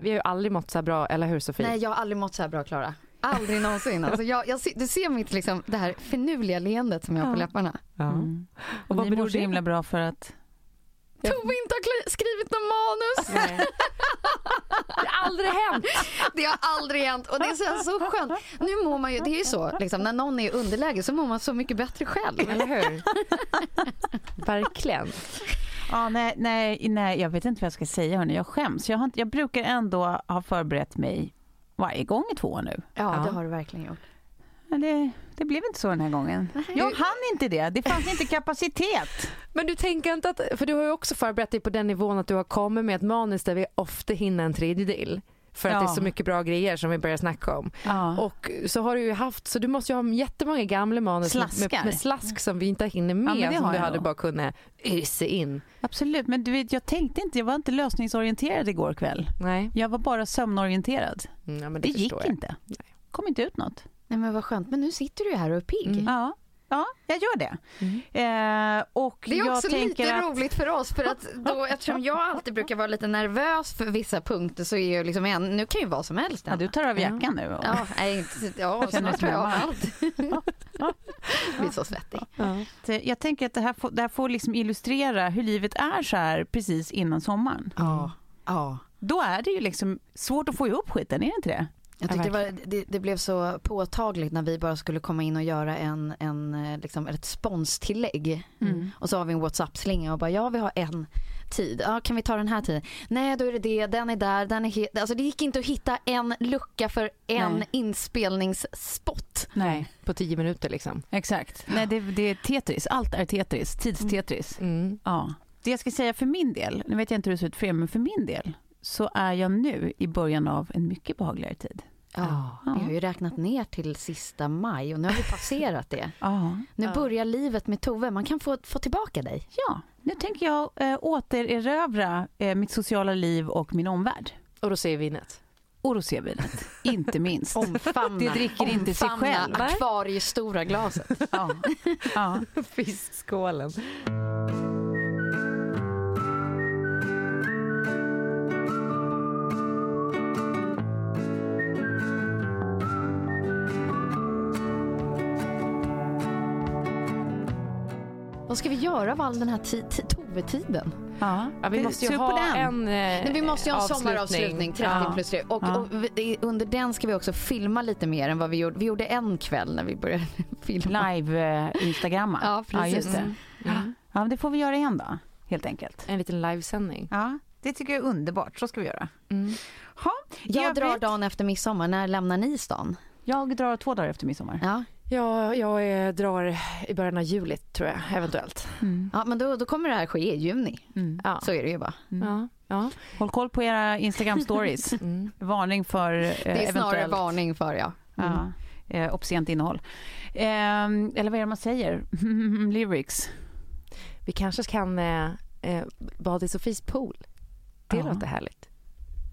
Vi har ju aldrig mått så här bra, eller hur Sofie? Nej, jag har aldrig mått så här bra Klara. Aldrig någonsin. Alltså jag, jag, ser- du ser mitt liksom, det här finurliga leendet som jag har på läpparna. Ja. Mm. Och vad Ni beror mår så det himla bra för att... Tove inte har skrivit någon manus. Det har aldrig hänt. Det har aldrig hänt och det känns så skönt. Nu mår man ju, det är ju så, liksom, när någon är i underläge så mår man så mycket bättre själv. Eller hur? Verkligen. Ja, nej, nej, nej, jag vet inte vad jag ska säga hörni. Jag skäms. Jag, har inte, jag brukar ändå ha förberett mig varje gång i två år nu. Ja, Ja. det har du verkligen gjort. Det, det blev inte så den här gången. Jag hann inte det. Det fanns inte kapacitet. Men du tänker inte att, för du har ju också förberett dig på den nivån att du har kommit med ett manus där vi ofta hinner en tredjedel. För att Ja. det är så mycket bra grejer som vi börjar snacka om. Ja. Och så har du ju haft, så du måste ju ha jättemånga gamla manus med, med, slask som vi inte hinner med Ja, det som du hade nog. bara kunnat ösa in. Absolut, men du vet, jag tänkte inte, jag var inte lösningsorienterad igår kväll. Nej, Jag var bara sömnorienterad. mm, ja, men Det, det, gick förstår jag. inte. kom inte ut något. Nej men vad skönt, men nu sitter du här och är pigg. Mm. Ja, ja jag gör det. Eh, och Det är också lite att... roligt för oss för att då, eftersom jag alltid brukar vara lite nervös för vissa punkter så är jag liksom en, nu kan ju vad som helst Ja, hända. du tar av jackan nu. Och... Ja, nej, ja snart tar jag av allt. Jag blir så svettig. Så Jag tänker att det här får, det här får liksom illustrera hur livet är så här precis innan sommaren. Ja. ja. Då är det ju liksom svårt att få ihop skiten, är det inte det? Jag tyckte det, var, det, det blev så påtagligt när vi bara skulle komma in och göra en, en, eh, liksom, ett sponstillägg. Mm. Och så har vi en WhatsApp-slinga och bara ja vi har en tid. Ja, kan vi ta den här tiden? Nej då är det det, den är där, den är Alltså det gick inte att hitta en lucka för en Nej. inspelningsspot. Nej, På tio minuter liksom. exakt. Nej, det, det är Tetris. Allt är Tetris. Tidstetris. Mm. Ja. Det jag ska säga för min del, nu vet jag inte hur det ser ut för er, men för min del så är jag nu i början av en mycket behagligare tid. Ja, Ja. vi har ju räknat ner till sista maj och nu har vi passerat det. Ja. Nu Ja. börjar livet med Tove, man kan få, få tillbaka dig. Ja, nu tänker jag eh, återerövra eh, mitt sociala liv och min omvärld. Och då vinet. Och rosévinet, inte minst. Omfamna, Det dricker inte sig omfamna själv. akvariestora glaset. Ja. Ja. Fiskskålen. Göra av all den här ti- ti- Tove-tiden? Ja. Ja, vi måste ju ha en eh, Men vi måste ju ha en sommaravslutning, 30 Ja. plus 3. Och, Ja. och vi- under den ska vi också filma lite mer än vad vi gjorde. Vi gjorde en kväll när vi började filma. Live-instagramma. Ja, precis. just det. Mm. Mm. Ja, men det får vi göra igen då, helt enkelt. En liten livesändning. Ja, det tycker jag är underbart. Så ska vi göra. Mm. Ha, Jag övrigt- drar dagen efter midsommar. När lämnar ni stan? Jag drar två dagar efter midsommar. Ja, Ja, jag är, drar i början av juli tror jag, eventuellt. Mm. Ja, men då, då kommer det här ske i juni. Mm. Ja. Så är det ju bara. Ja, ja. Håll koll på era Instagram stories. Mm. Varning för eh, Det är snarare eventuellt varning för ja. ja, eh, obscent innehåll. Eh, eller vad är det man säger? Lyrics. Vi kanske kan eh, eh, bada i Sofies pool. Det Ja. låter härligt.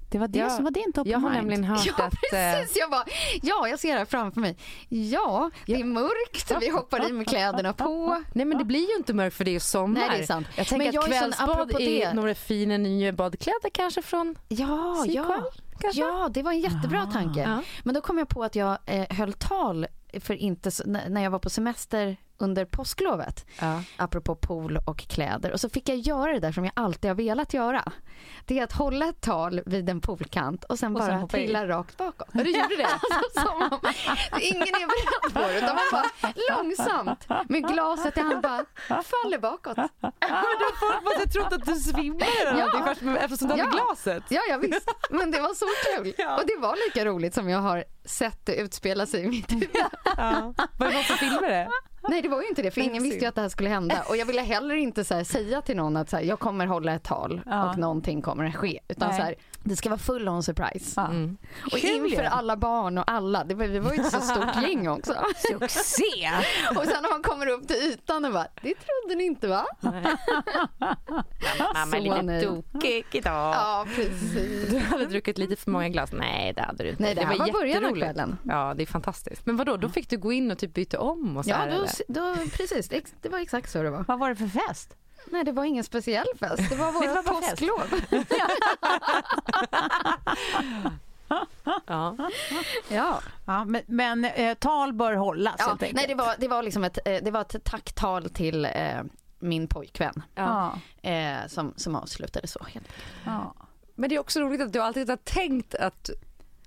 Det var det Ja, som var din top Jag har mind. nämligen hört Ja, att... eh, precis. Jag bara, ja, jag ser det här framför mig. Ja, det är mörkt, vi hoppar i med kläderna på. Nej men det blir ju inte mörkt för det är sommar. Nej, det är sant. Jag tänker Men jag att kvällsbad är det- några fina nya badkläder kanske från Ja, ja. kanske? Ja, det var en jättebra Ah. tanke. Ja. Men då kom jag på att jag eh, höll tal för inte så, när jag var på semester under påsklovet. Ja. Apropå pool och kläder. Och så fick jag göra det där som jag alltid har velat göra. Det är att hålla ett tal vid en poolkant och sen Och sen bara i. trilla rakt bakåt. Och du gjorde det? Alltså, om, ingen är beredd på det. Utan man bara långsamt med glaset i hand bara faller bakåt. Folk måste trott att du svimmade eller Ja. först eftersom du hade Ja. glaset. Ja, ja visst. Men det var så kul. Och det var lika roligt som jag har sett det utspela sig i mitt huvud. Ja. Var det någon som filmade det? Nej, det var ju inte det, för ingen visste ju att det här skulle hända. Och jag ville heller inte så här, säga till någon att så här, jag kommer hålla ett tal Ja. och någonting kommer att ske. Utan Nej. så här, det ska vara full on surprise. Ja. Mm. Och Kul inför alla barn och alla. Det var, vi var ju ett så stort gäng också. Succé! Och sen när man kommer upp till ytan och bara, det trodde ni inte va? Mamma är lite tokig idag. Ja, precis. Du hade druckit lite för många glas. Nej, det hade du inte. Nej, det här var början av kvällen. Ja, det är fantastiskt. Men vadå, då fick du gå in och typ byta om och så Ja, här, då, då, precis. Det var exakt så det var. Vad var det för fest? Nej, det var ingen speciell fest. Det var vårt påsklov. Ja. Ja. Ja, men men eh, tal bör hållas Ja, nej, det var, det var liksom ett, eh, det var ett tacktal till eh, min pojkvän Ja. eh, som, som avslutade så. Helt. Ja. Men det är också roligt att du alltid har tänkt att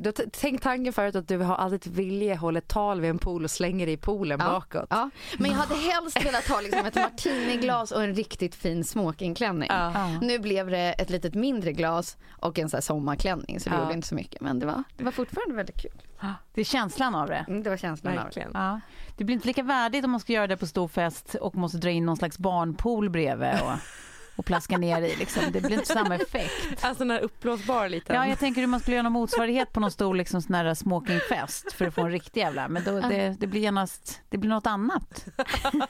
du har tänkt tanken förut att du har alltid vilja hålla ett tal vid en pool och slänger det i poolen Ja. bakåt. Ja, men jag hade helst velat ha liksom ett martiniglas och en riktigt fin smokingklänning. Ja. Nu blev det ett litet mindre glas och en så här sommarklänning så det Ja. gjorde inte så mycket. Men det var, det var fortfarande väldigt kul. Det är känslan av det. Mm, det var känslan av det. Ja. Det blir inte lika värdigt om man ska göra det på stor fest och måste dra in någon slags barnpool bredvid och, och plaska ner i. Liksom. Det blir inte samma effekt. Alltså den här uppblåsbar liten. Ja, jag tänker hur man skulle göra någon motsvarighet på någon stor liksom, sån här smokingfest för att få en riktig jävla. Men då, det, det blir genast, det blir något annat.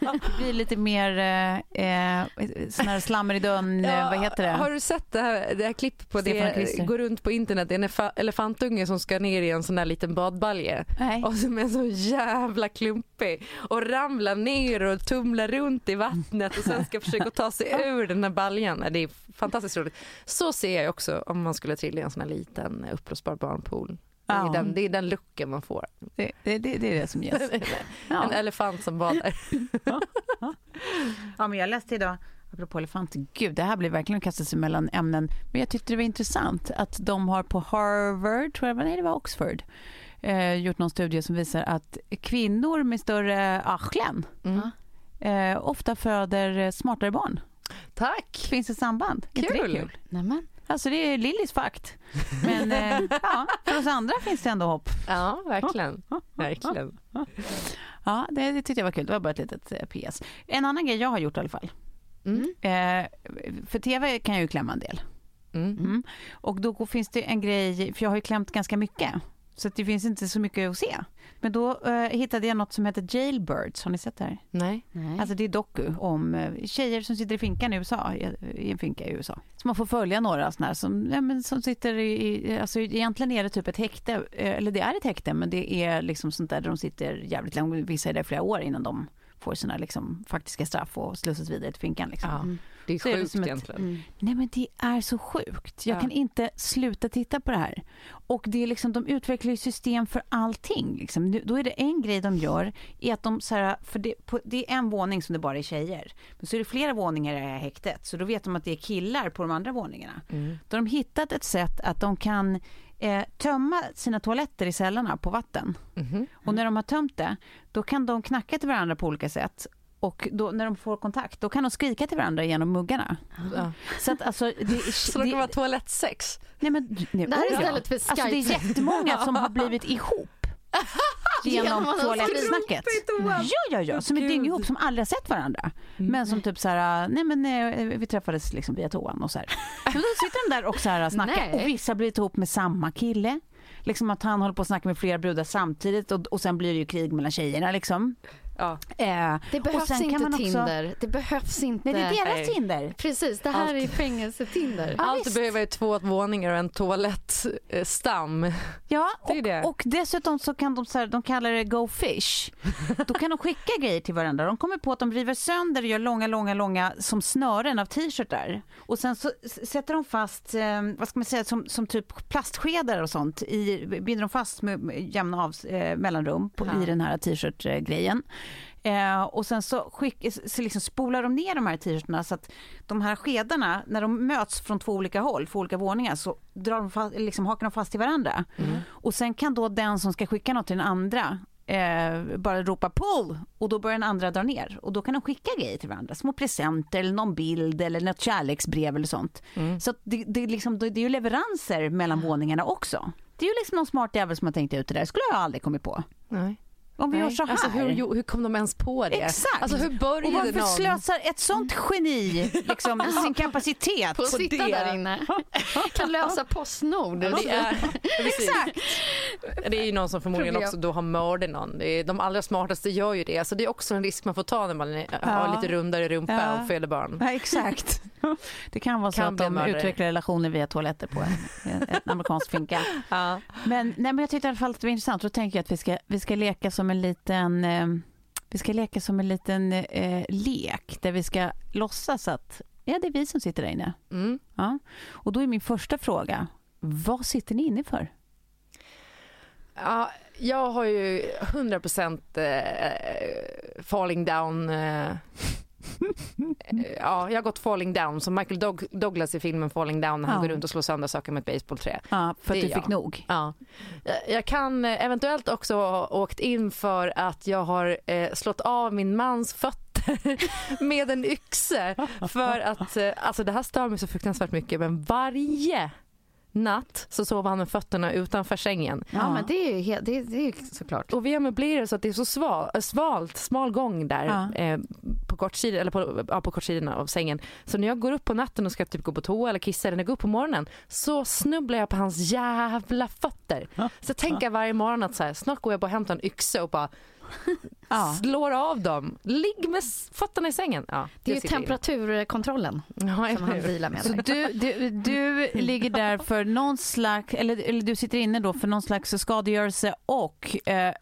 Det blir lite mer eh, eh, sån här slammer i dörren, eh, vad heter det? Har du sett det här, det här klipp på Stefan det går runt på internet? Det är en efa- elefantunge som ska ner i en sån där liten badbalje Nej. och som är så jävla klumpig och ramlar ner och tumlar runt i vattnet och sen ska försöka ta sig ur den här baljan. Det är fantastiskt roligt. Så ser jag också om man skulle trilla i en sån här liten uppblåsbar barnpool. Det är, Ja. den, det är den looken man får. Det, det, det, det är det som ges. En Ja. elefant som badar. Ja, men jag läste idag, apropå elefanter, gud det här blir verkligen att kasta sig mellan ämnen. Men jag tyckte det var intressant att de har på Harvard, tror jag, nej det var Oxford, eh, gjort någon studie som visar att kvinnor med större arslen Mm. eh, ofta föder smartare barn. Tack! Finns ett samband. Är inte det Kul. kul? Nämen. Alltså det är Lillys fakt. Men eh, ja, för oss andra finns det ändå hopp. Ja, verkligen. verkligen. Ja, det, det tyckte jag var kul. Det var bara ett litet eh, PS. En annan grej jag har gjort i alla fall. Mm. Eh, för tv kan jag ju klämma en del. Mm. Mm. Och då finns det en grej, för jag har ju klämt ganska mycket. Så att det finns inte så mycket att se. Men då eh, hittade jag något som heter Jailbirds. Har ni sett det här? Nej. Nej. Alltså det är doku om eh, tjejer som sitter i finkan i USA, i, i en finka i USA. Så man får följa några sådana här som, ja, men som sitter i, i, alltså egentligen är det typ ett häkte, eh, eller det är ett häkte men det är liksom sånt där, där de sitter jävligt länge, vissa är där flera år innan de får sina liksom, faktiska straff och slussas vidare till finkan. Liksom. Ja, det är Så är det sjukt som ett- egentligen. Mm. Nej men det är så sjukt. Jag Ja. kan inte sluta titta på det här. Och det är liksom, de utvecklar ju system för allting. Liksom. Nu- Då är det en grej de gör, är att de så här, för det, på, det är en våning som det bara är tjejer. Men så är det flera våningar i det här häktet. Så då vet de att det är killar på de andra våningarna. Mm. Då har de hittat ett sätt att de kan eh, tömma sina toaletter i cellerna på vatten. Mhm. Och när de har tömt det, då kan de knacka till varandra på olika sätt. Och då, när de får kontakt, då kan de skrika till varandra genom muggarna. Ja. Så att alltså, det, Så det kan vara toalettsex? Nej, men, nej, Det här är istället för Alltså det är Skype. jättemånga som har blivit ihop Genom toalettsnacket. Ja, ja, ja. Som är Gud. dynghop som aldrig har sett varandra. Men som typ så här, nej men eh, vi träffades liksom via toan och så här. Men då sitter de där och så här snackar Nej. och vissa har blivit ihop med samma kille. Liksom att han håller på att snacka med flera brudar samtidigt och, och sen blir det ju krig mellan tjejerna liksom. Ja. Eh, Det och behövs inte också- Tinder. Det behövs inte. Nej, det är deras Nej. Tinder. Precis, det här Allt. är fängelse-Tinder. Allt visst. behöver är två våningar och en toalettstam. Ja, Det är och, det. och dessutom så kan de, så här, de kallar det go fish. Då kan de skicka grejer till varandra. De kommer på att de river sönder och gör långa, långa, långa som snören av t-shirtar. Och sen så sätter de fast, eh, vad ska man säga, som, som typ plastskedar och sånt. I, binder de fast med, med jämna av, eh, mellanrum på, Ja. i den här t-shirt-grejen. Eh, och sen så, skick, så liksom spolar de ner de här t-shirtarna så att de här skedarna, när de möts från två olika håll, två olika våningar, så drar de fast, liksom hakar de fast till varandra. Och sen kan då den som ska skicka något till den andra eh, bara ropa pull och då börjar den andra dra ner och då kan de skicka grejer till varandra, små presenter eller någon bild eller något kärleksbrev eller sånt. Så att det, det, är liksom, det är ju leveranser mellan våningarna också. Det är ju liksom någon smart jävel som har tänkt ut det där, skulle jag aldrig kommit på. Nej. Om vi gör så här. Alltså, hur, hur kom de ens på det? Exakt. Alltså, hur och började varför någon? slösar ett sånt geni liksom, sin kapacitet På att sitta det. där inne. Kan lösa Postnord. Det är. Exakt. det är ju någon som förmodligen Problem. också då har mördat någon. Det är, de allra smartaste gör ju det. Alltså, det är också en risk man får ta när man är- har lite rundare rumpa Ja. och föder barn. Ja, exakt. Det kan vara så Kan att de mördare. utvecklar relationer via toaletter på en, en amerikansk finka. Ja. Men, nej, men jag tyckte i alla fall att det var intressant. Då tänker jag att vi ska, vi ska leka som en liten eh, vi ska leka som en liten eh, lek där vi ska låtsas att ja, det är vi som sitter där inne. Mm. Ja. Och då är min första fråga, vad sitter ni inne för? Ja, jag har ju 100% eh, falling down. Eh, eh, ja, jag har gått falling down som Michael Doug- Douglas i filmen Falling down när han Ja. går runt och slår sönder saker med ett basebollträ. Ja, för att du fick jag. nog. Ja. Jag- Jag kan eh, eventuellt också ha åkt in för att jag har eh, slått av min mans fötter med en yxe. För att, eh, alltså det här stör mig så fruktansvärt mycket men varje natt så sover han med fötterna utanför sängen. Ja, men det är ju helt, det, är- det är ju såklart. Och vi har möblerat så att det är så sval, äh, svalt, smal gång där Ja. eh, på, kortsidor, eller på, ja, på kortsidorna av sängen. Så när jag går upp på natten och ska typ gå på toa eller kissa eller när jag går upp på morgonen så snubblar jag på hans jävla fötter. Så jag tänker varje morgon att så här, snart går jag bara och hämtar en yxa och bara Ja. slår av dem. Ligg med fötterna i sängen. Ja, Det är ju temperaturkontrollen Ja, som han vilar med. Så du, du, du ligger där för någon slags, eller, eller du sitter inne då för någon slags skadegörelse och eh,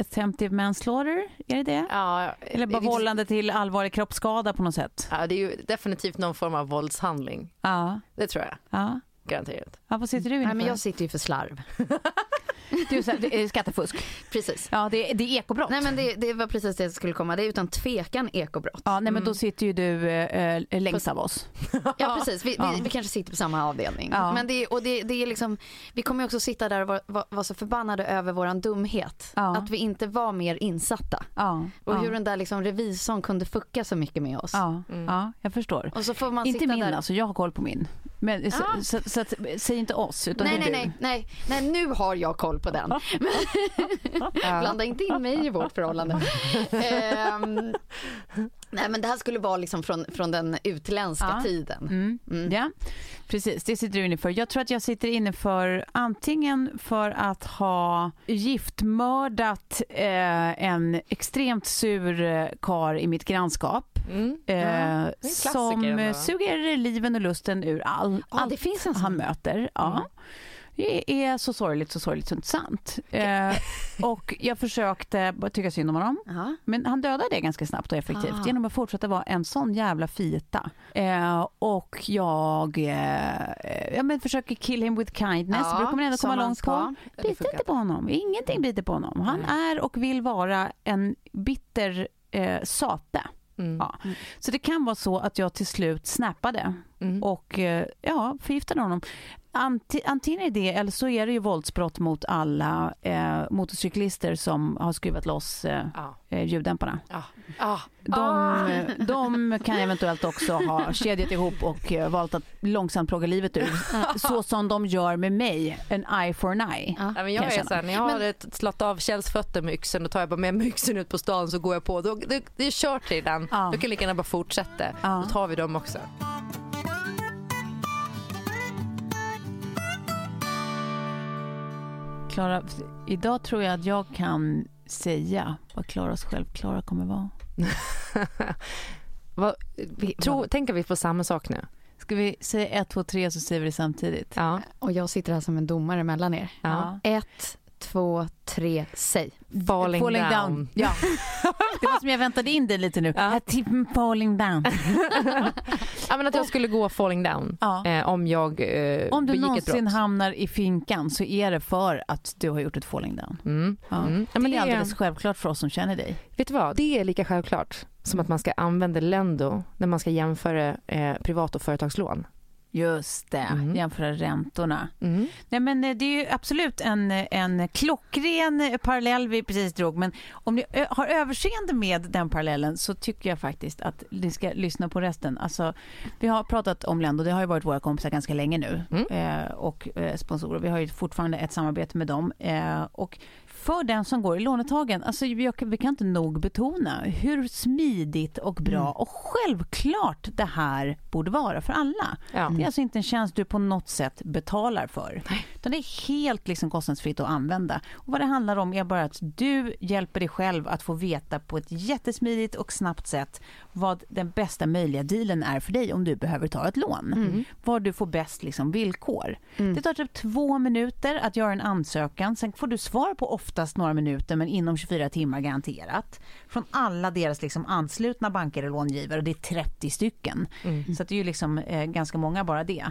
attempted manslaughter, är det det? Ja, Eller bara det, vållande till allvarlig kroppsskada på något sätt? ja, det är ju definitivt någon form av våldshandling. Ja. Det tror jag, ja. garanterat. ja vad sitter du inne Nej, men för? jag sitter ju för slarv. Du, det är skattefusk. Precis. Ja, det, är- det är ekobrott. Nej men det, det var precis det jag skulle komma. Det är utan tvekan ekobrott. Ja, nej, men då sitter ju du eh, eh, längst av oss. Ja precis, vi, Ja. vi, vi kanske sitter på samma avdelning. Ja. Men det, och det, det är liksom, vi kommer också sitta där och vara, vara, vara så förbannade över våran dumhet. Ja. Att vi inte var mer insatta. Ja, Och ja, hur den där liksom revisorn kunde fucka så mycket med oss. ja, Mm. ja, jag förstår. Och så får man Inte sitta min där. alltså, jag har koll på min. Men, så, Ja. så, så, att, säg inte oss, utan Nej det är nej, du. nej nej nej nu har jag koll på den. Blanda inte in mig i vårt förhållande. Ehm, nej men det här skulle vara liksom från, från den utländska Ja. tiden. Mm. Mm. Ja, precis. Det sitter du inne för. Jag tror att jag sitter inne för antingen för att ha giftmördat eh, en extremt sur eh, kar i mitt grannskap. Mm. Eh, som ändå. suger liven och lusten ur all, Ja, allt det finns en sån. han möter. Ja. Mm. Det är så sorgligt, så sorgligt, så inte sant. Eh, och jag försökte bara tycka synd om honom. Ja. Men han dödade det ganska snabbt och effektivt Ah. genom att fortsätta vara en sån jävla fita. Eh, och jag eh, ja, men försöker kill him with kindness. Ja, brukar man ändå komma långt på. Funkar inte på honom. Ingenting biter på honom. Han är och vill vara en bitter eh, sate. Mm. Ja. Så det kan vara så att jag till slut snappade Mm. och eh, ja, förgiftade honom. Anti, antingen är det eller så är det ju våldsbrott mot alla eh, motorcyklister som har skruvat loss eh, eh, ljuddämparna. Ja. Ja. De, Ah. eh, de kan eventuellt också ha kedjat ihop och eh, valt att långsamt plåga livet ur. Så som de gör med mig, en eye for an eye. Ja. Ja, men jag jag är så här, när jag har ett slått av Kjells fötter med yxan och tar jag bara med mig yxan ut på stan så går jag på. Då, det, det är kört redan. Ja. Då kan lika gärna bara fortsätta. Då tar vi dem också. Klara, idag tror jag att jag kan säga vad Klaras självklara kommer vara. Vad, vi, tro, tänker vi på samma sak nu? Ska vi säga ett, två, tre så säger vi det samtidigt? Ja. Och jag sitter här som en domare mellan er. ja. Ett, två, tre, säg. Falling, down. Ja. Det var som jag väntade in det lite nu. Ja. A tip falling down. Ja, men att jag skulle gå falling down Ja. eh, om jag eh, Om du någonsin brott. hamnar i finkan så är det för att du har gjort ett falling down. Mm. Ja. Mm. Ja, det men är det alldeles självklart för oss som känner dig. Vet du vad? Det är lika självklart som att man ska använda Lendo när man ska jämföra eh, privat och företagslån. Just det, Mm. jämföra räntorna. Mm. Nej, men eh, det är ju absolut en, en klockren eh, parallell vi precis drog. Men om ni har överseende med den parallellen så tycker jag faktiskt att ni ska lyssna på resten. Alltså, vi har pratat om Lendo, det har ju varit våra kompisar ganska länge nu. Mm. Eh, och eh, sponsorer. Vi har ju fortfarande ett samarbete med dem. Eh, och för den som går i lånetagen, alltså jag, vi kan inte nog betona hur smidigt och bra Mm. och självklart det här borde vara för alla. Ja. Det är alltså inte en tjänst du på något sätt betalar för. Utan det är helt liksom kostnadsfritt att använda. Och vad det handlar om är bara att du hjälper dig själv att få veta på ett jättesmidigt och snabbt sätt vad den bästa möjliga dealen är för dig om du behöver ta ett lån. Var du får bäst liksom villkor. Det tar typ två minuter att göra en ansökan. Sen får du svar på oftast några minuter men inom 24 timmar garanterat. Från alla deras liksom anslutna banker och långivare. Det är 30 stycken. Så att det är ju liksom, eh, ganska många bara det.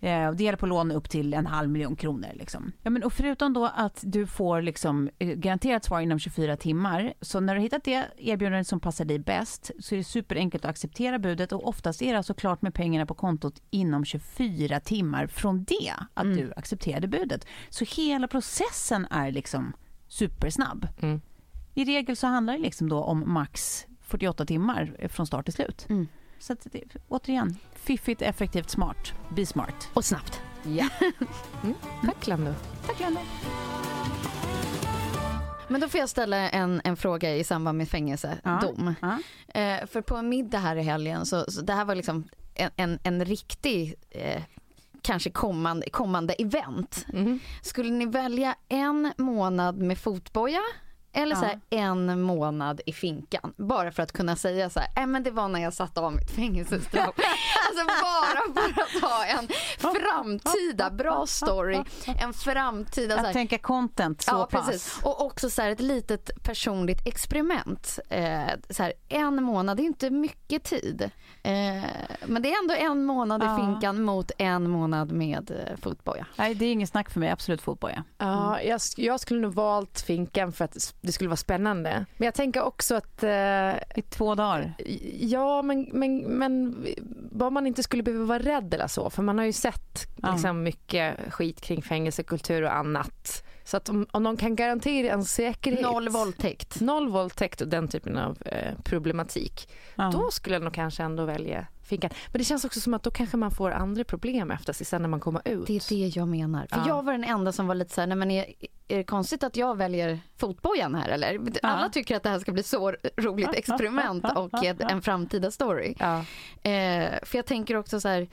Eh, Det gäller på lån upp till en halv miljon kronor. Liksom. Ja, men och förutom då att du får liksom, eh, garanterat svar inom 24 timmar, så när du hittat det erbjudandet som passar dig bäst så är det superenkelt att acceptera budet och oftast är det alltså klart med pengarna på kontot inom 24 timmar från det att du accepterade budet. Så hela processen är liksom supersnabb. Mm. I regel så handlar det liksom då om max 48 timmar från start till slut. Mm. Så att det, återigen, fiffigt, effektivt, smart. Be smart. Och snabbt. Ja. Tack Lendo. Tack Janne. Men då får jag ställa en, en fråga i samband med fängelsedom. Ja. Eh, för på en middag här i helgen, så, så det här var liksom en, en, en riktig eh, kanske kommande, kommande event. Mm. Skulle ni välja en månad med fotboja eller så här en månad i finkan? Bara för att kunna säga så här, äh, men det var när jag satte av mitt fängelsestraff. alltså bara för att ha en framtida bra story. En framtida så Att här, tänka content så ja, pass. precis. Och också så här ett litet personligt experiment. Eh, så här, en månad, det är inte mycket tid. Eh, men det är ändå en månad Ja. i finkan mot en månad med eh, fotboja. Nej, det är ingen snack för mig. Absolut fotboja. Ja, jag, jag skulle nog valt finkan för att det skulle vara spännande. Men jag tänker också att eh, I två dagar. Ja, men, men, men vad man inte skulle behöva vara rädd eller så. För man har ju sett Ja. liksom, mycket skit kring fängelsekultur och annat. Så att om, om någon kan garantera en säkerhet. Noll våldtäkt. Noll våldtäkt och den typen av eh, problematik. Ja. Då skulle jag nog kanske ändå välja finkan. Men det känns också som att då kanske man får andra problem efter sig sen när man kommer ut. Det är det jag menar. För Ja. jag var den enda som var lite så här, nej men är, är det konstigt att jag väljer fotbojan här eller? Alla tycker att det här ska bli så roligt experiment och en framtida story. Ja. Eh, för jag tänker också så här,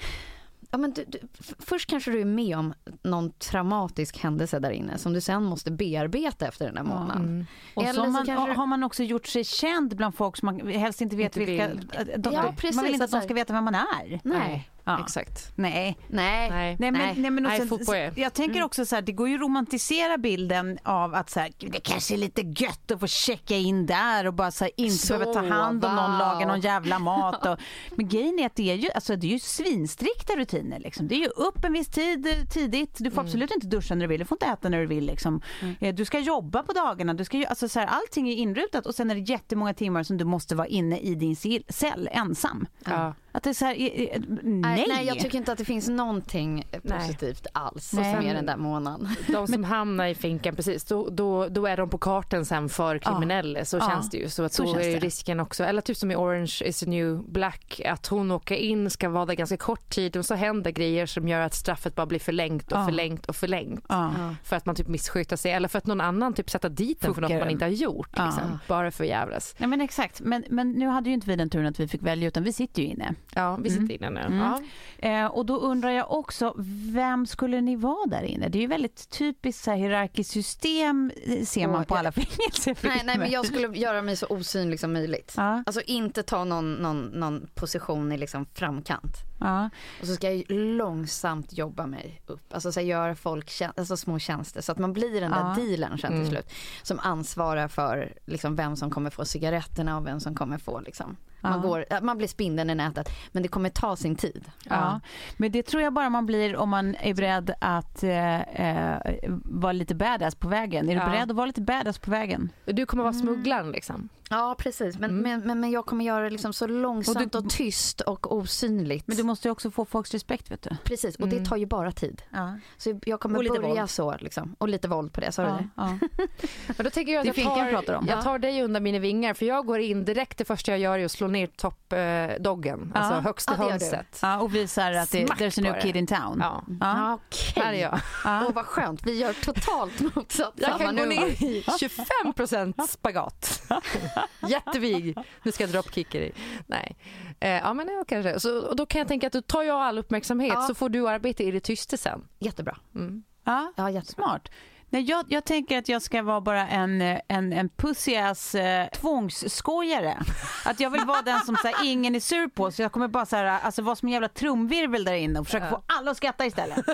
ja, men du, du, först kanske du är med om någon traumatisk händelse där inne som du sen måste bearbeta efter den här månaden. Mm. Och Eller så har så man, kanske- har man också gjort sig känd bland folk som man helst inte vet Inte vilka... vill. De, Ja, man precis, vill inte att de ska veta vem man är. Nej. Ja. Exakt. Nej. Nej. Nej. Nej, men, Nej. men och Nej, sen, jag tänker också så här, det går ju att romantisera bilden av att så här, "Gud, det kanske är lite gött att få checka in där och bara så här, inte Så, behöva ta hand om någon, wow. laga någon jävla mat. Och, men grejen är att det är ju, alltså, det är ju svinstrikta rutiner. Liksom. Det är ju upp en viss tid eh, tidigt, du får Mm. absolut inte duscha när du vill, du får inte äta när du vill. Liksom. Eh, Du ska jobba på dagarna, du ska alltså, så här, allting är inrutat och sen är det jättemånga timmar som du måste vara inne i din cell- cell ensam. Ja. Att det är så här, nej. nej. jag tycker inte att det finns någonting positivt alls Nej. med den där månaden. De som hamnar i finkan, precis, då, då, då är de på kartan sen för kriminella. Så Ja. känns det ju. Så, att Så då känns är risken också, eller typ som i Orange is the new black, att hon åker in, ska vara där ganska kort tid och så händer grejer som gör att straffet bara blir förlängt och Ja. förlängt och förlängt. Ja. För att man typ missköter sig eller för att någon annan typ sätter dit den för något man inte har gjort. Ja. Liksom. Bara för jävlas. Nej men exakt, men, men nu hade ju inte vi den turen att vi fick välja utan vi sitter ju inne. Ja, vi sitter inne nu. Ja. Eh, och då undrar jag också, vem skulle ni vara där inne? Det är ju väldigt typiskt så här, hierarkiskt system eh, ser man Åh, på jag- alla fängelsefilmer. Nej, nej, men jag skulle göra mig så osynlig som möjligt. Ja, Alltså inte ta någon, någon, någon position i liksom framkant. Ja. Och så ska jag långsamt jobba mig upp. Alltså så göra folk tjän- alltså små tjänster så att man blir den där Ja. dealern sen till slut. Som ansvarar för liksom, vem som kommer få cigaretterna och vem som kommer få liksom. Man, går, man blir spindeln i nätet men det kommer ta sin tid. Ja. Men det tror jag bara man blir om man är beredd att eh, eh, vara lite badass på vägen. Är du beredd att vara lite badass på vägen? Du kommer vara smugglaren liksom. Ja precis men, Mm. men, men, men jag kommer göra det liksom så långsamt och, tyst och osynligt. Du måste ju också få folks respekt vet du. Precis och det tar ju bara tid. Ja. Så jag kommer Och lite börja våld. så liksom. Och lite våld på det, sa du Ja, det? ja. Men då tänker jag att jag tar, jag jag Ja. tar dig under mina vingar för jag går in direkt, det första jag gör är att slå ner toppdoggen, eh, alltså högsta Ja, du. hönset. ja, och visar att det, Smack there's a new kid in town. Ja. Ja. Okej. Här är jag. Ja. Åh vad skönt, vi gör totalt motsatt Jag kan gå ner i 25% spagat. Jättevig. Nu ska jag dropkicka dig. Nej. Eh, ja men ja, kanske. Så, och då kan jag tänka att du tar jag all uppmärksamhet Ja. så får du arbeta i det tysta sen. Jättebra. Mm. Ja. Ja, jättebra. Smart. Nej, jag, jag tänker att jag ska vara bara en, eh, en, en pussiass eh, tvångsskojare. Att jag vill vara den som så här, ingen är sur på så jag kommer bara så här, alltså, vara som en jävla trumvirvel där inne och försöka få alla att skratta istället.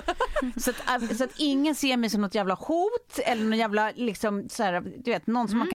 så, att, äh, så att ingen ser mig som något jävla hot eller någon jävla liksom så här, du vet någon som man kan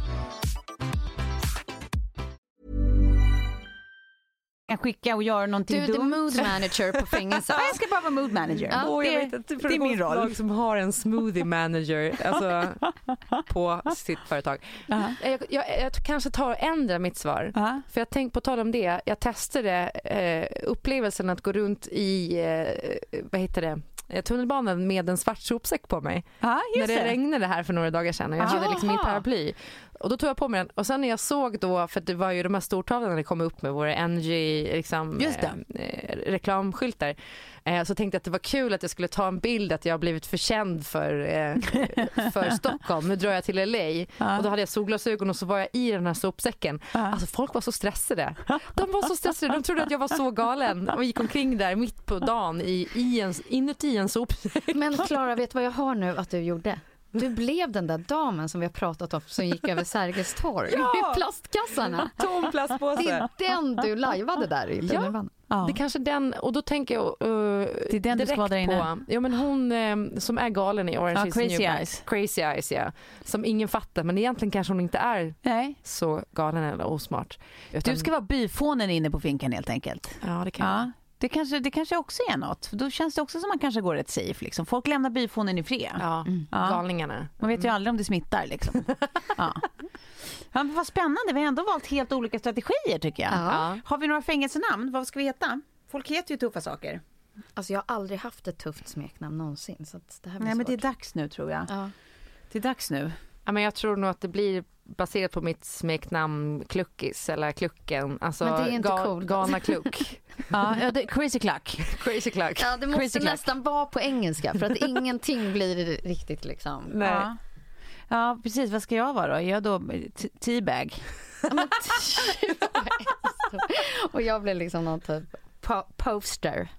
Kan skicka och göra någonting Du är the dumt. mood manager på fängelset. Ja, jag ska bara vara mood manager. Ja. Åh, jag det, vet det är min roll. som har en smoothie manager alltså, på sitt företag. Ja. Jag, jag, jag kanske tar och ändrar mitt svar. Ja. För jag tänkte på tal om det, jag testade eh, upplevelsen att gå runt i, eh, vad heter det, eh, tunnelbanan med en svart sopsäck på mig. Ja, När det, det. regnade här för några dagar sedan och jag hade liksom min paraply. Och då tog jag på mig den och sen när jag såg då, för det var ju de här stortavlorna det kom upp med våra Energy liksom, eh, eh, reklamskyltar. Eh, så tänkte jag att det var kul att jag skulle ta en bild att jag har blivit förkänd för, eh, för Stockholm. Nu drar jag till LA Ja. och då hade jag solglasögon och så var jag i den här sopsäcken. Ja. Alltså folk var så stressade. De var så stressade, de trodde att jag var så galen och gick omkring där mitt på dagen i, i en, inuti en sopsäck. Men Klara, vet du vad jag hör nu att du gjorde? Du blev den där damen som vi har pratat om som gick över Sergels torg Ja. med plastkassarna. Tom Det plastpåse. är den du lajvade där i tunnelbanan. Ja. Det är kanske den, och då tänker jag uh, Det är den du ska vara där inne. på, ja men hon eh, som är galen i Orange Ja, is Crazy new black. Eyes. Crazy Eyes ja. Som ingen fattar men egentligen kanske hon inte är Nej. så galen eller osmart. Utan, Du ska vara byfånen inne på finkan helt enkelt. Ja det kan Ja. Det kanske, det kanske också är något. För Då känns det också som man kanske går rätt safe. Liksom. Folk lämnar byfånen i fred. Ja, Ja. galningarna. Man vet ju aldrig om det smittar. Liksom. ja. Ja, men vad spännande. Vi har ändå valt helt olika strategier tycker jag. Ja. Har vi några fängelsenamn? Vad ska vi heta? Folk heter ju tuffa saker. Alltså jag har aldrig haft ett tufft smeknamn någonsin. Så det här blir Nej, men det är svårt. dags nu tror jag. Ja. Det är dags nu. Ja, men jag tror nog att det blir baserat på mitt smeknamn Kluckis eller Klucken. Alltså Men det är inte ga- coolt. Galna Kluck. Ja, det, crazy Cluck. Crazy Cluck. Ja, det Crazy måste Cluck. nästan vara på engelska för att ingenting blir riktigt liksom. Nej. Ja. ja, precis. Vad ska jag vara då? Är jag då teabag? Ja, Och jag blev liksom någon typ po- poster.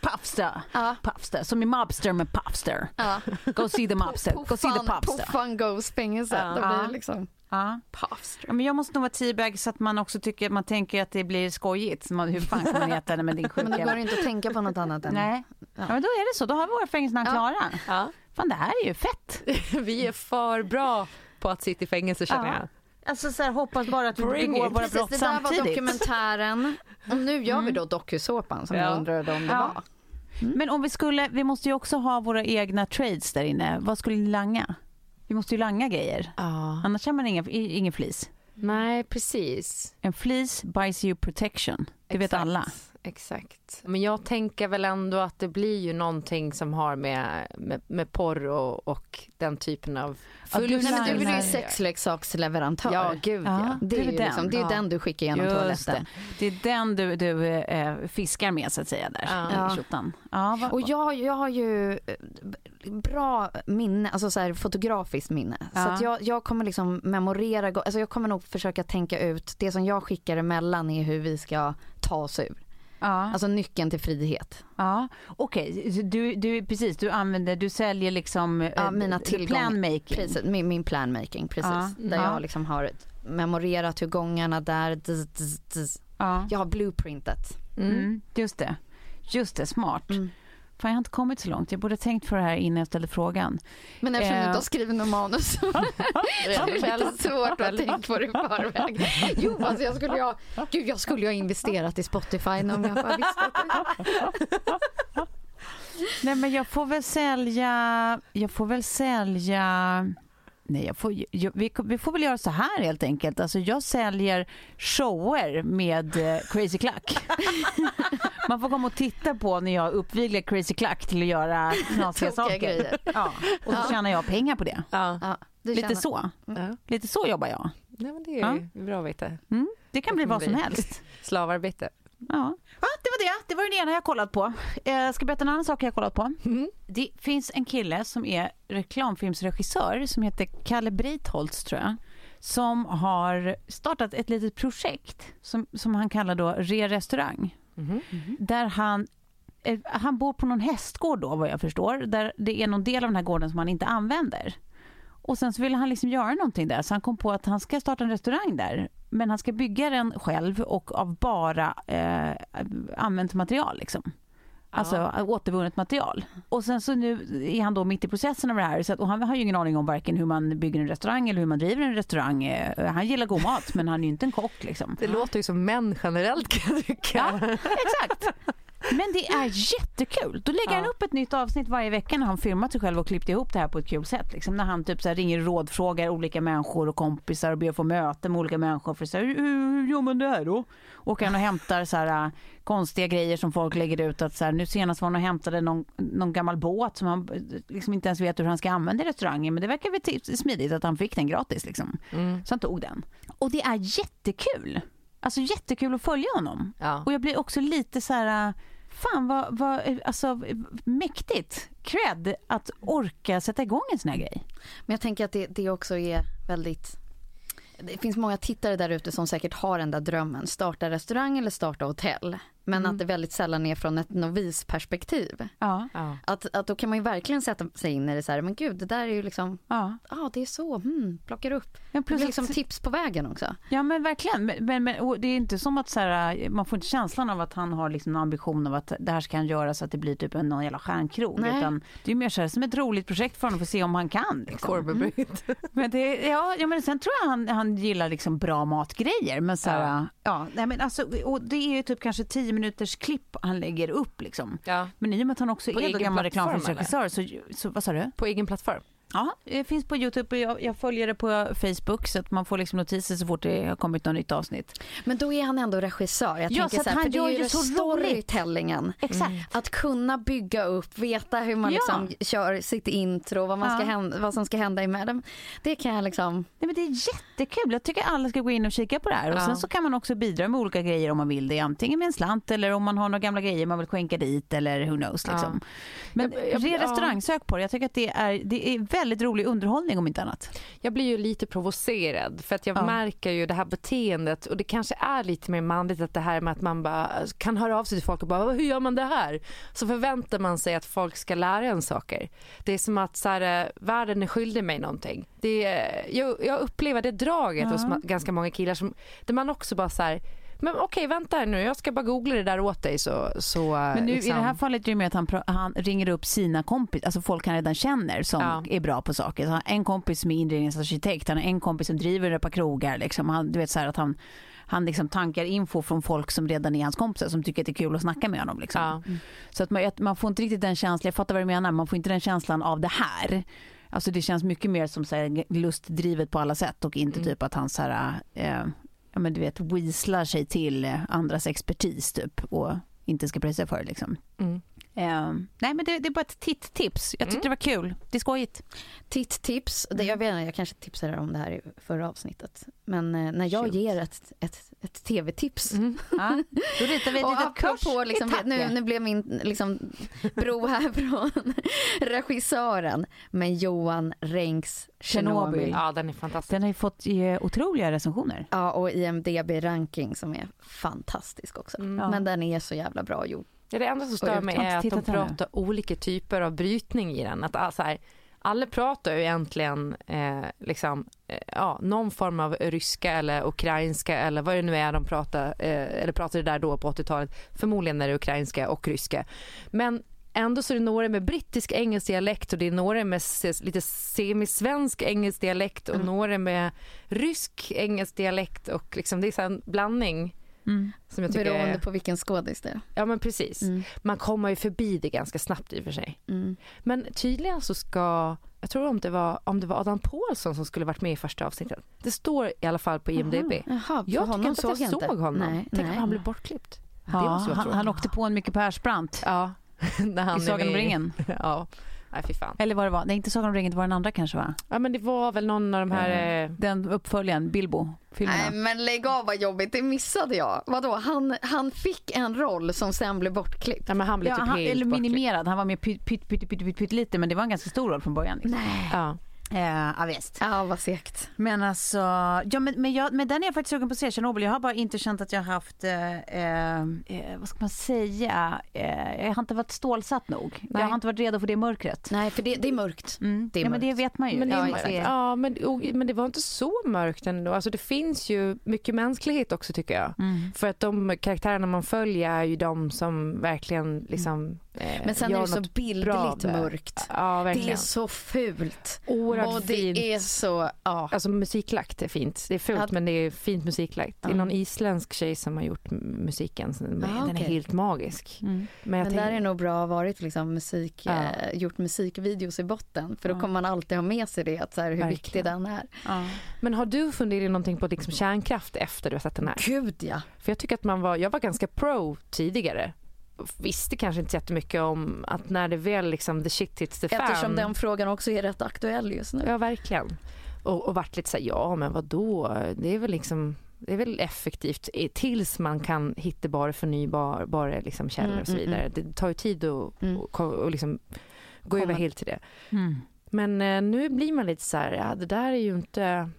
Puffster. Ja. Puffster. Som i Mobster med Puffster. Ja. Go see the Mobster. Go see the Puffan, Puffster. Puffan goes fängelse. Ja. Då blir Ja. det liksom Ja. Puffster. Ja, men jag måste nog vara teabag så att man också tycker, man tänker att det blir skojigt. Så man, hur fan kan man heta det med din Men sjuka... då går det inte att tänka på något annat än... Nej, ja. men då är det så. Då har vi våra fängelsenamn Ja. klara. Ja. Fan, det här är ju fett. Vi är för bra på att sitta i fängelse känner Ja. jag. Alltså så här, hoppas bara att vi Bring begår it. våra Precis, brott det där var samtidigt. dokumentären. Och nu gör vi då dokusåpan som Ja. jag undrade om det Ja. var. Men om vi skulle, vi måste ju också ha våra egna trades där inne. Vad skulle ni langa? Vi måste ju langa grejer. Ja. Annars har man ingen, ingen flis. Nej, precis. En flis buys you protection. Det vet Exakt, alla. Exakt. Men jag tänker väl ändå att det blir ju någonting som har med, med, med porr och, och den typen av Ja, du Nej, du vill ju sexleksaksleverantör. Ja, gud ja. Ja. Det är Det är ju den. liksom, det är Ja. den du skickar genom Just toaletten. det. det är den du, du eh, fiskar med så att säga där. Ja. i. Ja, vad, Och jag, jag har ju eh, bra minne, alltså så här fotografiskt minne. Så Ja. att jag, jag kommer liksom memorera, alltså jag kommer nog försöka tänka ut, det som jag skickar emellan är hur vi ska ta oss ur. Ja. Alltså nyckeln till frihet. Ja, okej. Du, du, precis, du använder, du säljer liksom Ja, eh, mina the tillgångar. plan making. Precis, min, min planmaking, precis. Ja. Där Ja. jag liksom har memorerat hur gångarna där, dzz, dzz, dzz. Ja. jag har blueprintet. Mm. Just det. Just det, smart. Mm. Fan, jag har inte kommit så långt. Jag borde tänkt för det här innan jag ställde frågan. Men eftersom du Eh. inte har skrivit något manus så är det lite svårt att tänka på det i förväg. Jo, alltså jag skulle ju ha, gud jag skulle ju ha investerat i Spotify om jag bara visste Nej, men jag får väl sälja... Jag får väl sälja... Nej, jag får, jag, vi, vi får väl göra så här helt enkelt. Alltså, jag säljer shower med eh, Crazy Cluck. Man får komma och titta på när jag uppviglar Crazy Cluck till att göra knasiga saker. Ja, och så Ja. tjänar jag pengar på det. Ja. Ja, du Lite så. Ja. Lite så jobbar jag. Nej, men det är bra att veta. Mm. Det kan Det bli vad som bli. helst. Slavarbete. Ja. Ja, det var det. Det var den ena jag kollat på. Eh, ska jag berätta en annan sak jag kollat på? Mm. Det finns en kille som är reklamfilmsregissör som heter Kalle Breitholtz tror jag. Som har startat ett litet projekt som, som han kallar då Re restaurang. Mhm. Där han eh, han bor på någon hästgård då vad jag förstår. Där det är någon del av den här gården som han inte använder. Och sen så ville han liksom göra någonting där så han kom på att han ska starta en restaurang där. Men han ska bygga den själv och av bara eh, använt material liksom. Alltså återvunnet material. Och sen så nu är han då mitt i processen av det här. Så att, och han har ju ingen aning om varken hur man bygger en restaurang eller hur man driver en restaurang. Eh, Han gillar god mat men han är ju inte en kock liksom. Det låter ju som män generellt kan jag tycka. Ja, exakt. Men det är jättekul. Då lägger han Ja. upp ett nytt avsnitt varje vecka när han filmat sig själv och klippt ihop det här på ett kul sätt. Liksom när han typ så ringer och rådfrågar olika människor och kompisar och ber att få möte med olika människor. För så här, hur, hur gör man det här då? Åker han och hämtar så här, äh, konstiga grejer som folk lägger ut. Att så här, nu senast var han och hämtade någon, någon gammal båt som han liksom inte ens vet hur han ska använda i restaurangen. Men det verkar väl t- smidigt att han fick den gratis. Liksom. Mm. Så han tog den. Och det är jättekul. Alltså jättekul att följa honom. Ja. Och jag blir också lite så här, äh, fan vad, vad alltså mäktigt, cred att orka sätta igång en sån här grej. Men jag tänker att det, det också är väldigt det finns många tittare där ute som säkert har den där drömmen. Starta restaurang eller starta hotell men Mm. att det väldigt sällan är från ett novisperspektiv. Ja, Ja. Att, att då kan man ju verkligen sätta sig in i det så här, men gud det där är ju liksom, ja. ja det är så, hmm, plockar upp. Men Det plus blir liksom tips på vägen också. Ja men verkligen. Men, men, men och det är inte som att så här, man får inte känslan av att han har liksom en ambition av att det här ska han göra så att det blir typ en någon jävla stjärnkrog. Nej. Utan det är mer så här, som ett roligt projekt för honom för att se om han kan. Liksom. Korvbröd. Men, det, ja, ja, men sen tror jag han, han gillar liksom bra matgrejer. Men så här, ja. Ja. nej, men alltså, och det är ju typ kanske 10 minuters klipp han lägger upp. Liksom. Ja. Men i och med att han också På är då gammal reklamfilmsregissör så, så vad sa du? På egen plattform. Ja, det finns på Youtube och jag, jag följer det på Facebook så att man får liksom notiser så fort det har kommit något nytt avsnitt. Men då är han ändå regissör. Jag Ja, så så här, han gör är ju så storytellingen. Exakt. Att kunna bygga upp, veta hur man Ja. liksom kör sitt intro, vad, man ska Ja. hända, vad som ska hända emellan. Det kan jag liksom, Nej, men det är jättekul. Jag tycker alla ska gå in och kika på det här. Och Ja. Sen så kan man också bidra med olika grejer om man vill det. Antingen med en slant eller om man har några gamla grejer man vill skänka dit eller who knows. Liksom. Men Jag- jag- ren ja. restaurang, sök på det. Jag tycker att det är, det är väldigt rolig underhållning om inte annat. Jag blir ju lite provocerad för att jag Ja. märker ju det här beteendet och det kanske är lite mer manligt att det här med att man bara kan höra av sig till folk och bara hur gör man det här? Så förväntar man sig att folk ska lära en saker. Det är som att så här, eh, världen är skyldig mig någonting. Det är, jag, jag upplever det draget Ja. hos ganska många killar som, där man också bara så här men okej vänta här nu jag ska bara googla det där åt dig så, så Men nu liksom, i det här fallet är det med att han, han ringer upp sina kompisar, alltså folk han redan känner som Ja. är bra på saker. Så han har en kompis som är inredningsarkitekt, han har en kompis som driver ett par krogar. Liksom. Han, du vet så att han, han liksom tankar info från folk som redan är hans kompisar som tycker att det är kul att snacka med honom. Liksom. ja. Så att man, man får inte riktigt den känslan, jag fattar vad du menar, man får inte den känslan av det här. Alltså det känns mycket mer som så här, lustdrivet på alla sätt och inte Mm. typ att han så här, eh, ja men du vet, weaslar sig till eh, andras expertis typ och inte ska pröjsa för det liksom. Mm. Eh, nej men det, det är bara ett titt-tips. Jag tyckte det var kul. Det är skojigt. titt-tips. Det, Mm. jag, vet, jag kanske tipsade om det här i förra avsnittet. Men eh, när jag Shoot. ger ett, ett, ett tv-tips Mm. Ja, då ritar vi ett litet apropå, liksom, nu, nu blev min liksom, bro här från regissören. Men Johan Renks Tjernobyl. Ja den är fantastisk. Den har ju fått eh, otroliga recensioner. Ja, och IMDB-ranking som är fantastisk också. Mm. Ja. Men den är så jävla bra gjord. Ja, det enda som stör mig är att de pratar olika typer av brytning i den. Att, alltså här, alla pratar ju egentligen eh, liksom, eh, ja, någon form av ryska eller ukrainska eller vad det nu är de pratar, eh, eller pratade där då på 80-talet. Förmodligen är det ukrainska och ryska. Men ändå så är det några med brittisk engelsk dialekt och det är några med lite semisvensk engelsk dialekt och Mm. några med rysk engelsk dialekt och liksom det är en blandning Mm. som jag tycker Beroende är, på vilken skådis det är. Ja men precis. Mm. Man kommer ju förbi det ganska snabbt i och för sig. Mm. Men tydligen så ska, jag tror om det var, om det var Adam Pålsson som skulle varit med i första avsnittet. Det står i alla fall på IMDB. Jaha, för Jag tycker inte såg att jag såg inte. honom. Nej, Tänk nej. om han blev bortklippt. det Ja, han, han åkte på en Micke Persbrandt Ja. När han i Sagan om ringen. Ja. Nej fy fan. Eller vad det var. Nej, inte Sagan om ringen, det var den andra kanske va? Ja men det var väl någon av de här... eh, Den uppföljaren, Bilbo-filmerna. Nej men lägg av vad jobbigt, det missade jag. Vadå, han, han fick en roll som sen blev bortklippt? Ja men han blev Ja, typ han, helt eller bortklippt. minimerad, han var med pytt, pytt, pytt, pytt, pytt, pytt lite men det var en ganska stor roll från början. Liksom. Nej. Ja. Eh, ja, visst. Ja vad segt. Men alltså, ja men, men, jag, men den är jag faktiskt sugen på att se, Tjernobyl. Jag har bara inte känt att jag har haft, eh, eh, eh, vad ska man säga, eh, jag har inte varit stålsatt nog. Nej. Jag har inte varit redo för det mörkret. Nej för det, det är mörkt. Mm. Det är ja men det mörkt. vet man ju. Men det, Ja, ja, men, och, men det var inte så mörkt ändå. Alltså det finns ju mycket mänsklighet också tycker jag. Mm. För att de karaktärerna man följer är ju de som verkligen liksom eh, Men sen är det så bildligt mörkt. Ja, Det är så fult. Oerhört Och det fint. är så, ja. Alltså musiklagt är fint. Det är fult Att- men det är fint musiklagt. Det är Ja. någon isländsk tjej som har gjort musiken. Den, Ah, den är okej. helt magisk. Mm. Men Men där tänker, är nog bra varit liksom musik, Ja. eh, gjort musikvideos i botten. För då Ja. kommer man alltid ha med sig det, att så här, hur Verkligen. viktig den är. Ja. men har du funderat någonting på liksom kärnkraft efter du har sett den här? Gud ja. För jag tycker att man var, jag var ganska pro tidigare. Visste kanske inte så jättemycket om att när det väl liksom the shit hits the fan. Eftersom den frågan också är rätt aktuell just nu. Ja verkligen. Och, och varit lite så här, ja men vad då? Det är väl liksom det är väl effektivt tills man kan hitta bara förnybara liksom källor Mm, och så mm, vidare. Det tar ju tid att Mm. och, och liksom gå över helt till det. Mm. Men eh, nu blir man lite så här, ja det där är ju inte,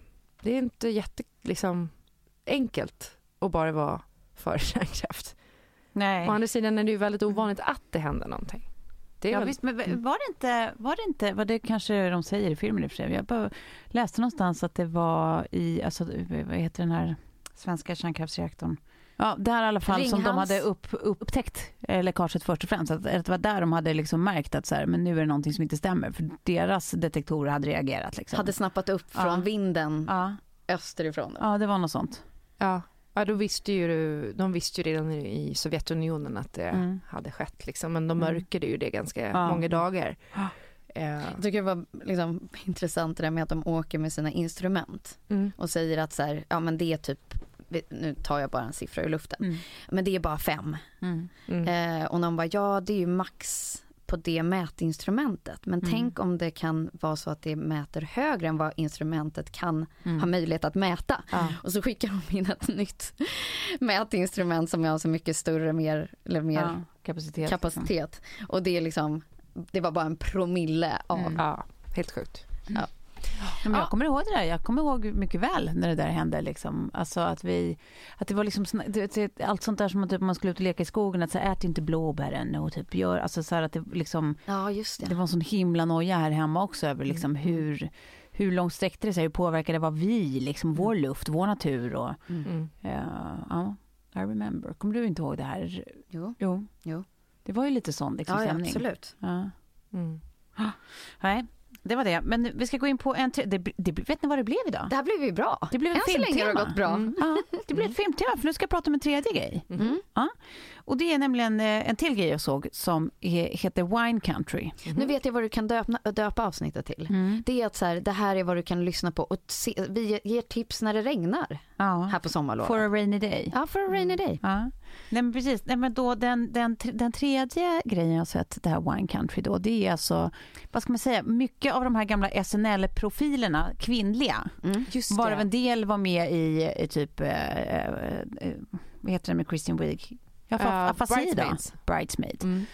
det är inte jätte liksom enkelt att bara vara för kärnkraft. Nej. Å andra sidan är det ju väldigt ovanligt att det händer någonting. Det är Ja, väl- visst, men var det inte, var det inte, vad det kanske de säger i filmen i och för sig. Jag bara läste någonstans att det var i, alltså, vad heter den här svenska kärnkraftsreaktorn? Ja, där i alla fall som de Ringhals. hade upp, upptäckt eh, läckaget först och främst. Att, att det var där de hade liksom märkt att så här, men nu är det någonting som inte stämmer. För deras detektorer hade reagerat. Liksom. Hade snappat upp från Ja. vinden ja, österifrån. Ja, det var något sånt. Ja, ja då visste ju, de visste ju redan i Sovjetunionen att det Mm. hade skett. Liksom. Men de Mm. mörkade ju det ganska Ja. många dagar. Ja. Eh, Jag tycker det var liksom intressant det där med att de åker med sina instrument mm. och säger att så här, ja men det är typ, nu tar jag bara en siffra ur luften, Mm. men det är bara fem. Mm. Mm. Eh, och någon bara, ja det är ju max på det mätinstrumentet. Men Mm. tänk om det kan vara så att det mäter högre än vad instrumentet kan Mm. ha möjlighet att mäta. Ja. Och så skickar de in ett nytt mätinstrument som har så mycket större, mer, eller mer Ja, kapacitet. kapacitet. Och det är liksom, det var bara en promille av. Mm. ja, helt sjukt. Ja, men jag Ja. kommer ihåg det där. Jag kommer ihåg mycket väl när det där hände. Liksom. Alltså att vi, att det var liksom, allt sånt där som att typ, man skulle ut och leka i skogen, att så här, ät inte blåbären och typ gör, alltså så här att det liksom, Ja, just det. det var en sån himla noja här hemma också över liksom hur, hur långt sträckte det sig, hur påverkade det var vi, liksom vår luft, vår natur och, Mm. ja, ja, I remember. Kommer du inte ihåg det här? Jo, Jo. Jo. Det var ju lite sån liksom, ja, ja, stämning. absolut. Ja. Mm. Nej, det var det. Men vi ska gå in på en till. Det, det, vet ni vad det blev idag? Det här blev ju bra. Det blev en Än så länge har det filmtema. gått bra. Mm. Ja, det blir ett filmtema för nu ska jag prata om en tredje grej. Mm. Och det är nämligen eh, en till grej jag såg som he- heter Wine Country. Nu vet jag vad du kan döpa, döpa avsnittet till. Mm. Det är att så här, det här är vad du kan lyssna på och se, vi ger tips när det regnar Ja. här på sommarlovet. For a rainy day. Ja, for a rainy day. Ja. Nej men precis, Nej, men då den, den, den tredje grejen jag har sett, det här Wine Country då, det är alltså, vad ska man säga, mycket av de här gamla SNL-profilerna, kvinnliga, Mm. Varav det. en del var med i, i typ, eh, eh, eh, vad heter det med Christian Wiig? Ja, Uh, uh, Afasi då? Bridesmaids. Bridesmaid. Mm.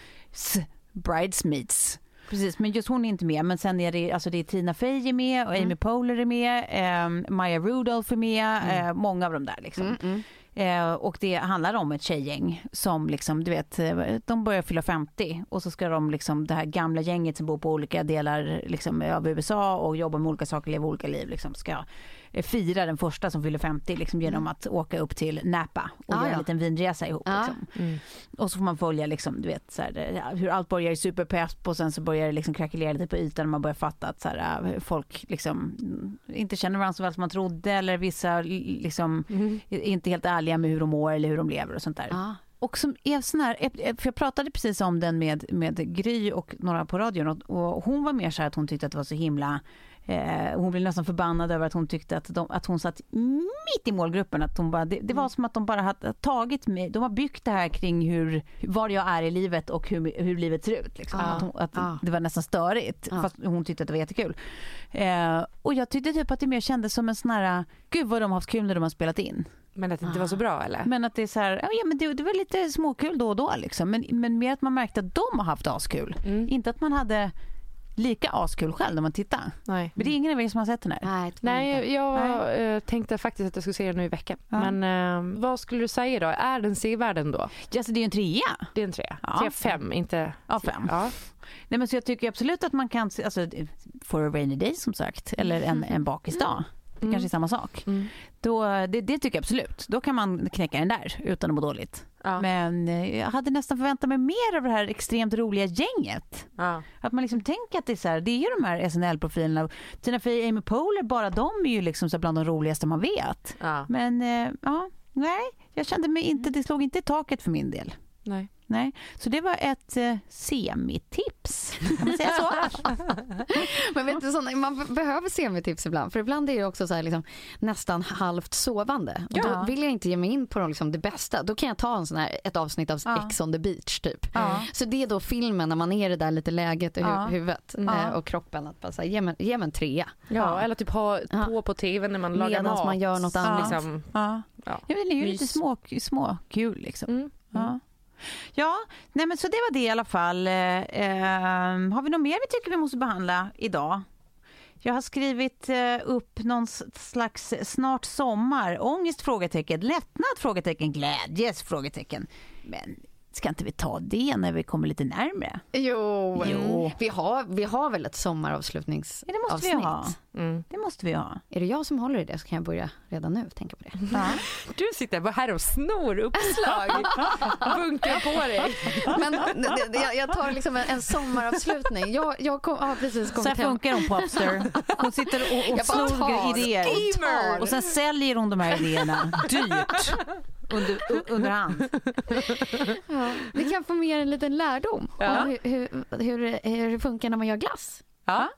Bridesmaids. Precis, men just hon är inte med. Men sen är det, alltså det är Tina Fey är med och Amy Mm. Poehler är med. Eh, Maya Rudolph är med. Eh, många av dem där liksom. Mm, mm. Eh, och det handlar om ett tjejgäng som liksom, du vet, eh, de börjar fylla 50 och så ska de liksom, det här gamla gänget som bor på olika delar liksom, av USA och jobbar med olika saker, lever olika liv, liksom, ska eh, fira den första som fyller 50 liksom, genom att åka upp till Napa och Ah, göra ja. en liten vinresa ihop. Ja. Liksom. Mm. Och så får man följa liksom, du vet, så här, ja, hur allt börjar i superpepp och sen så börjar det liksom krackelera lite på ytan och man börjar fatta att så här, äh, folk liksom, mm, inte känner varandra så väl som man trodde eller vissa liksom, Mm. är inte helt ärliga med hur de mår eller hur de lever och sånt där. Ja. Och som är sån här, för jag pratade precis om den med, med Gry och några på radion och, och hon var mer så här att hon tyckte att det var så himla Eh, hon blev nästan förbannad över att hon tyckte att, de, att hon satt mitt i målgruppen. Att hon bara, det, det var som att de bara hade tagit mig, de har byggt det här kring hur, var jag är i livet och hur, hur livet ser ut. Liksom. Ja. Att, hon, att Ja. Det var nästan störigt, Ja. fast hon tyckte att det var jättekul. Eh, och jag tyckte typ att det mer kändes som en sån här, gud vad de har haft kul när de har spelat in. Men att det inte var så bra eller? Men att det är så här, ja, men det, det var lite småkul då och då liksom. Men, men mer att man märkte att de har haft askul. Mm. Inte att man hade lika askul själv när man tittar. Nej. Men det är ingen av er som har sett den här? Nej, Nej, jag eh, tänkte faktiskt att jag skulle se den nu i veckan. Ja. Men eh, vad skulle du säga då? Är den sevärd ändå? Ja, alltså det är ju en trea. Det är en trea. Ja. Tre, fem, inte... Ja, fem. Ja. Nej, men så jag tycker absolut att man kan, se- alltså for a rainy day som sagt, eller en, en bakisdag. Det Mm. kanske är samma sak. Mm. Då, det, det tycker jag absolut. Då kan man knäcka den där utan att må dåligt. Ja. Men eh, jag hade nästan förväntat mig mer av det här extremt roliga gänget. Ja. Att man liksom tänker att det är så här, det är ju de här SNL-profilerna. Tina Fey, Amy Poehler, bara de är ju liksom så bland de roligaste man vet. Ja. Men eh, ja, nej, jag kände mig inte, det slog inte i taket för min del. Nej. Nej, så det var ett eh, semitips. Kan man säga så? Men vet du, såna, man be- behöver semitips ibland. För ibland är det också så här, liksom, nästan halvt sovande. Och Ja. Då vill jag inte ge mig in på liksom, det bästa. Då kan jag ta en sån här, ett avsnitt av Ja. Ex on the beach typ. Ja. Så det är då filmen när man är i det där lite läget i hu- Ja. huvudet Mm. eh, och kroppen. Att bara säga, ge mig, ge mig en trea. Ja, eller typ ha Ja. på på tv när man lagar Medans mat. man gör något annat. Liksom. Ja. Ja. Ja, men det är ju lite Mys. små, små kul liksom. Mm. Ja. Ja, nej men så det var det i alla fall. Eh, ehm, har vi något mer vi tycker vi måste behandla idag? Jag har skrivit eh, upp någon slags snart sommar, ångest? Frågetecken, lättnad? Frågetecken, glädjes? Frågetecken. Men Ska inte vi ta det när vi kommer lite närmre? Jo, Jo. Vi, har, vi har väl ett sommaravslutningsavsnitt? Ja, det måste vi ha. Mm. Det måste vi ha. Är det jag som håller i det så kan jag börja redan nu tänka på det. Ja. Du sitter bara här och snor uppslag. Bunkar på dig. Men jag, jag tar liksom en, en sommaravslutning. Jag, jag kom, har precis Så kommit här hem. funkar hon Popster. Hon sitter och, och snor tar, idéer. tar. Och sen säljer hon de här idéerna dyrt. Under, under hand. Ja, vi kan få mer en liten lärdom Ja. om hur, hur, hur, hur det funkar när man gör glass. Ja.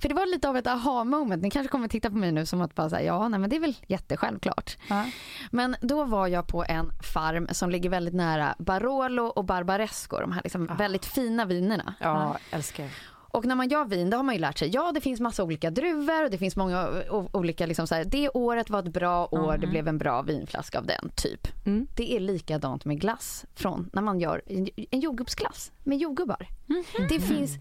För det var lite av ett aha moment. Ni kanske kommer titta på mig nu som att bara säga ja, nej men det är väl jättesjälvklart. Ja. Men då var jag på en farm som ligger väldigt nära Barolo och Barbaresco, de här liksom väldigt fina vinerna. Ja, älskar. Och när man gör vin, då har man ju lärt sig, ja det finns massa olika druvor och det finns många olika, liksom så här, det året var ett bra år, det blev en bra vinflaska av den, typ. Mm. Det är likadant med glass från när man gör en, en jordgubbsglass med jordgubbar. Det finns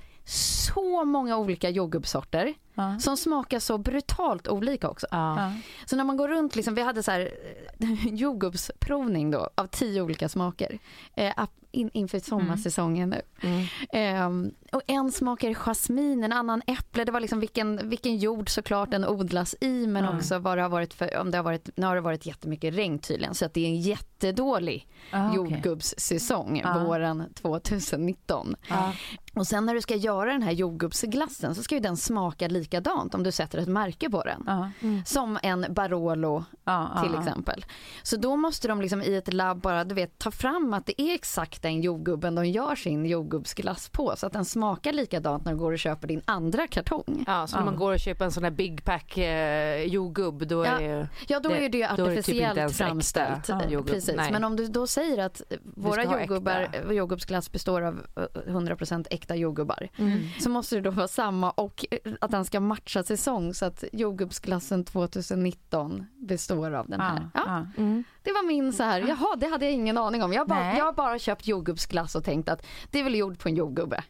så många olika jordgubbssorter Ja. som smakar så brutalt olika också. Ja. Så när man går runt, liksom, vi hade så här eh, jordgubbsprovning då av tio olika smaker eh, in, inför sommarsäsongen nu. Mm. Ehm, och en smakar jasmin, en annan äpple. Det var liksom vilken, vilken jord såklart den odlas i men också vad det har varit för, om det har varit, nu har det varit jättemycket regn tydligen så att det är en jättedålig Ah, jordgubbssäsong Ja. våren 2019. Ja. Och sen när du ska göra den här jordgubbsglassen så ska ju den smaka likadant om du sätter ett märke på den. Ja. Som en Barolo Ja, till ja. exempel. Så då måste de liksom i ett labb bara du vet, ta fram att det är exakt den jordgubben de gör sin jordgubbsglass på så att den smakar likadant när du går och köper din andra kartong. Ja, så när man går och köper en sån här big pack eh, jordgubb då är Ja. det. Ja då Det- är det ju är det typ artificiellt ens äkta framställt. Eh. Precis. Nej. Men om du då säger att våra jordgubbar, jordgubbsglass består av eh, 100% äkta jordgubbar. Mm. Så måste det då vara samma och eh, att den ska matcha säsong så att jordgubbsglassen 2019 består av den här. Ja, Ja, ja. Mm. det var min så här, jaha det hade jag ingen aning om. Jag har bara, jag har bara köpt jordgubbsglass och tänkt att det är väl gjord på en jordgubbe.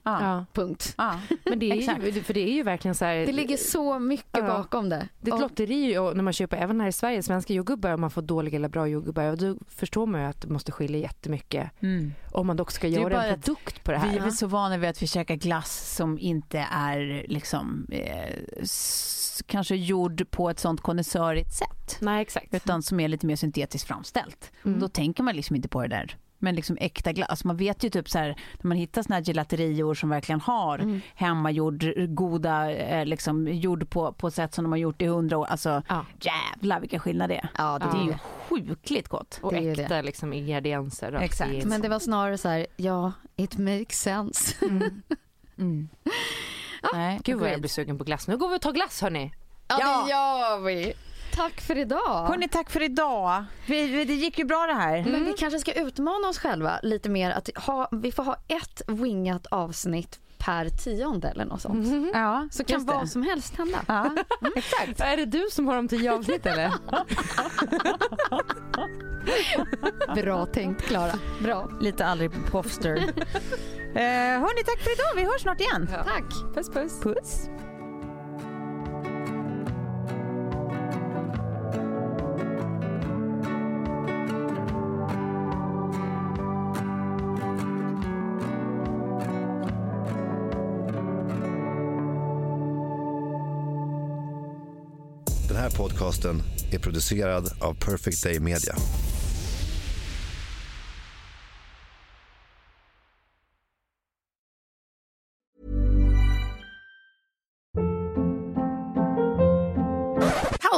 Punkt. Ja. Men det är ju, för det är ju verkligen så här... Det ligger så mycket Ja. bakom det. Det är ett lotteri och när man köper även här i Sverige svenska jordgubbar om man får dåliga eller bra jordgubbar och då förstår man ju att det måste skilja jättemycket Mm. om man dock ska göra en produkt på det Vi här. är väl så vana vid att vi käkar glass som inte är liksom, eh, kanske gjord på ett sånt konnässörigt sätt. Nej exakt. Utan som är lite mer syntetiskt framställt. Mm. Då tänker man liksom inte på det där. Men liksom äkta glass, alltså man vet ju typ så här när man hittar såna här gelaterior som verkligen har Mm. hemmagjord, goda, eh, liksom gjord på, på sätt som de har gjort i hundra år. Alltså Ja. jävlar vilken skillnad det är. Ja, det, Det är ju det. sjukligt gott. Och Det äkta liksom ingredienser. Exakt. Men det var snarare så här, ja, it makes sense. Mm. Nej, Gud vad jag blir sugen på glass. Nu går vi och tar glass hörni. Ja, Ja. det gör vi. Tack för idag. Hörni, tack för idag. Vi, vi, det gick ju bra det här. Men vi kanske ska utmana oss själva lite mer. Att ha, vi får ha ett wingat avsnitt per tionde eller något sånt. Ja, Så kan det. vad som helst hända. Ja, exakt. Är det du som har de tio avsnitt eller? Bra tänkt Klara. Bra. Lite aldrig på Pofster. eh, hörni, tack för idag. Vi hörs snart igen. Tack. Puss puss. Puss. Den här podcasten är producerad av Perfect Day Media.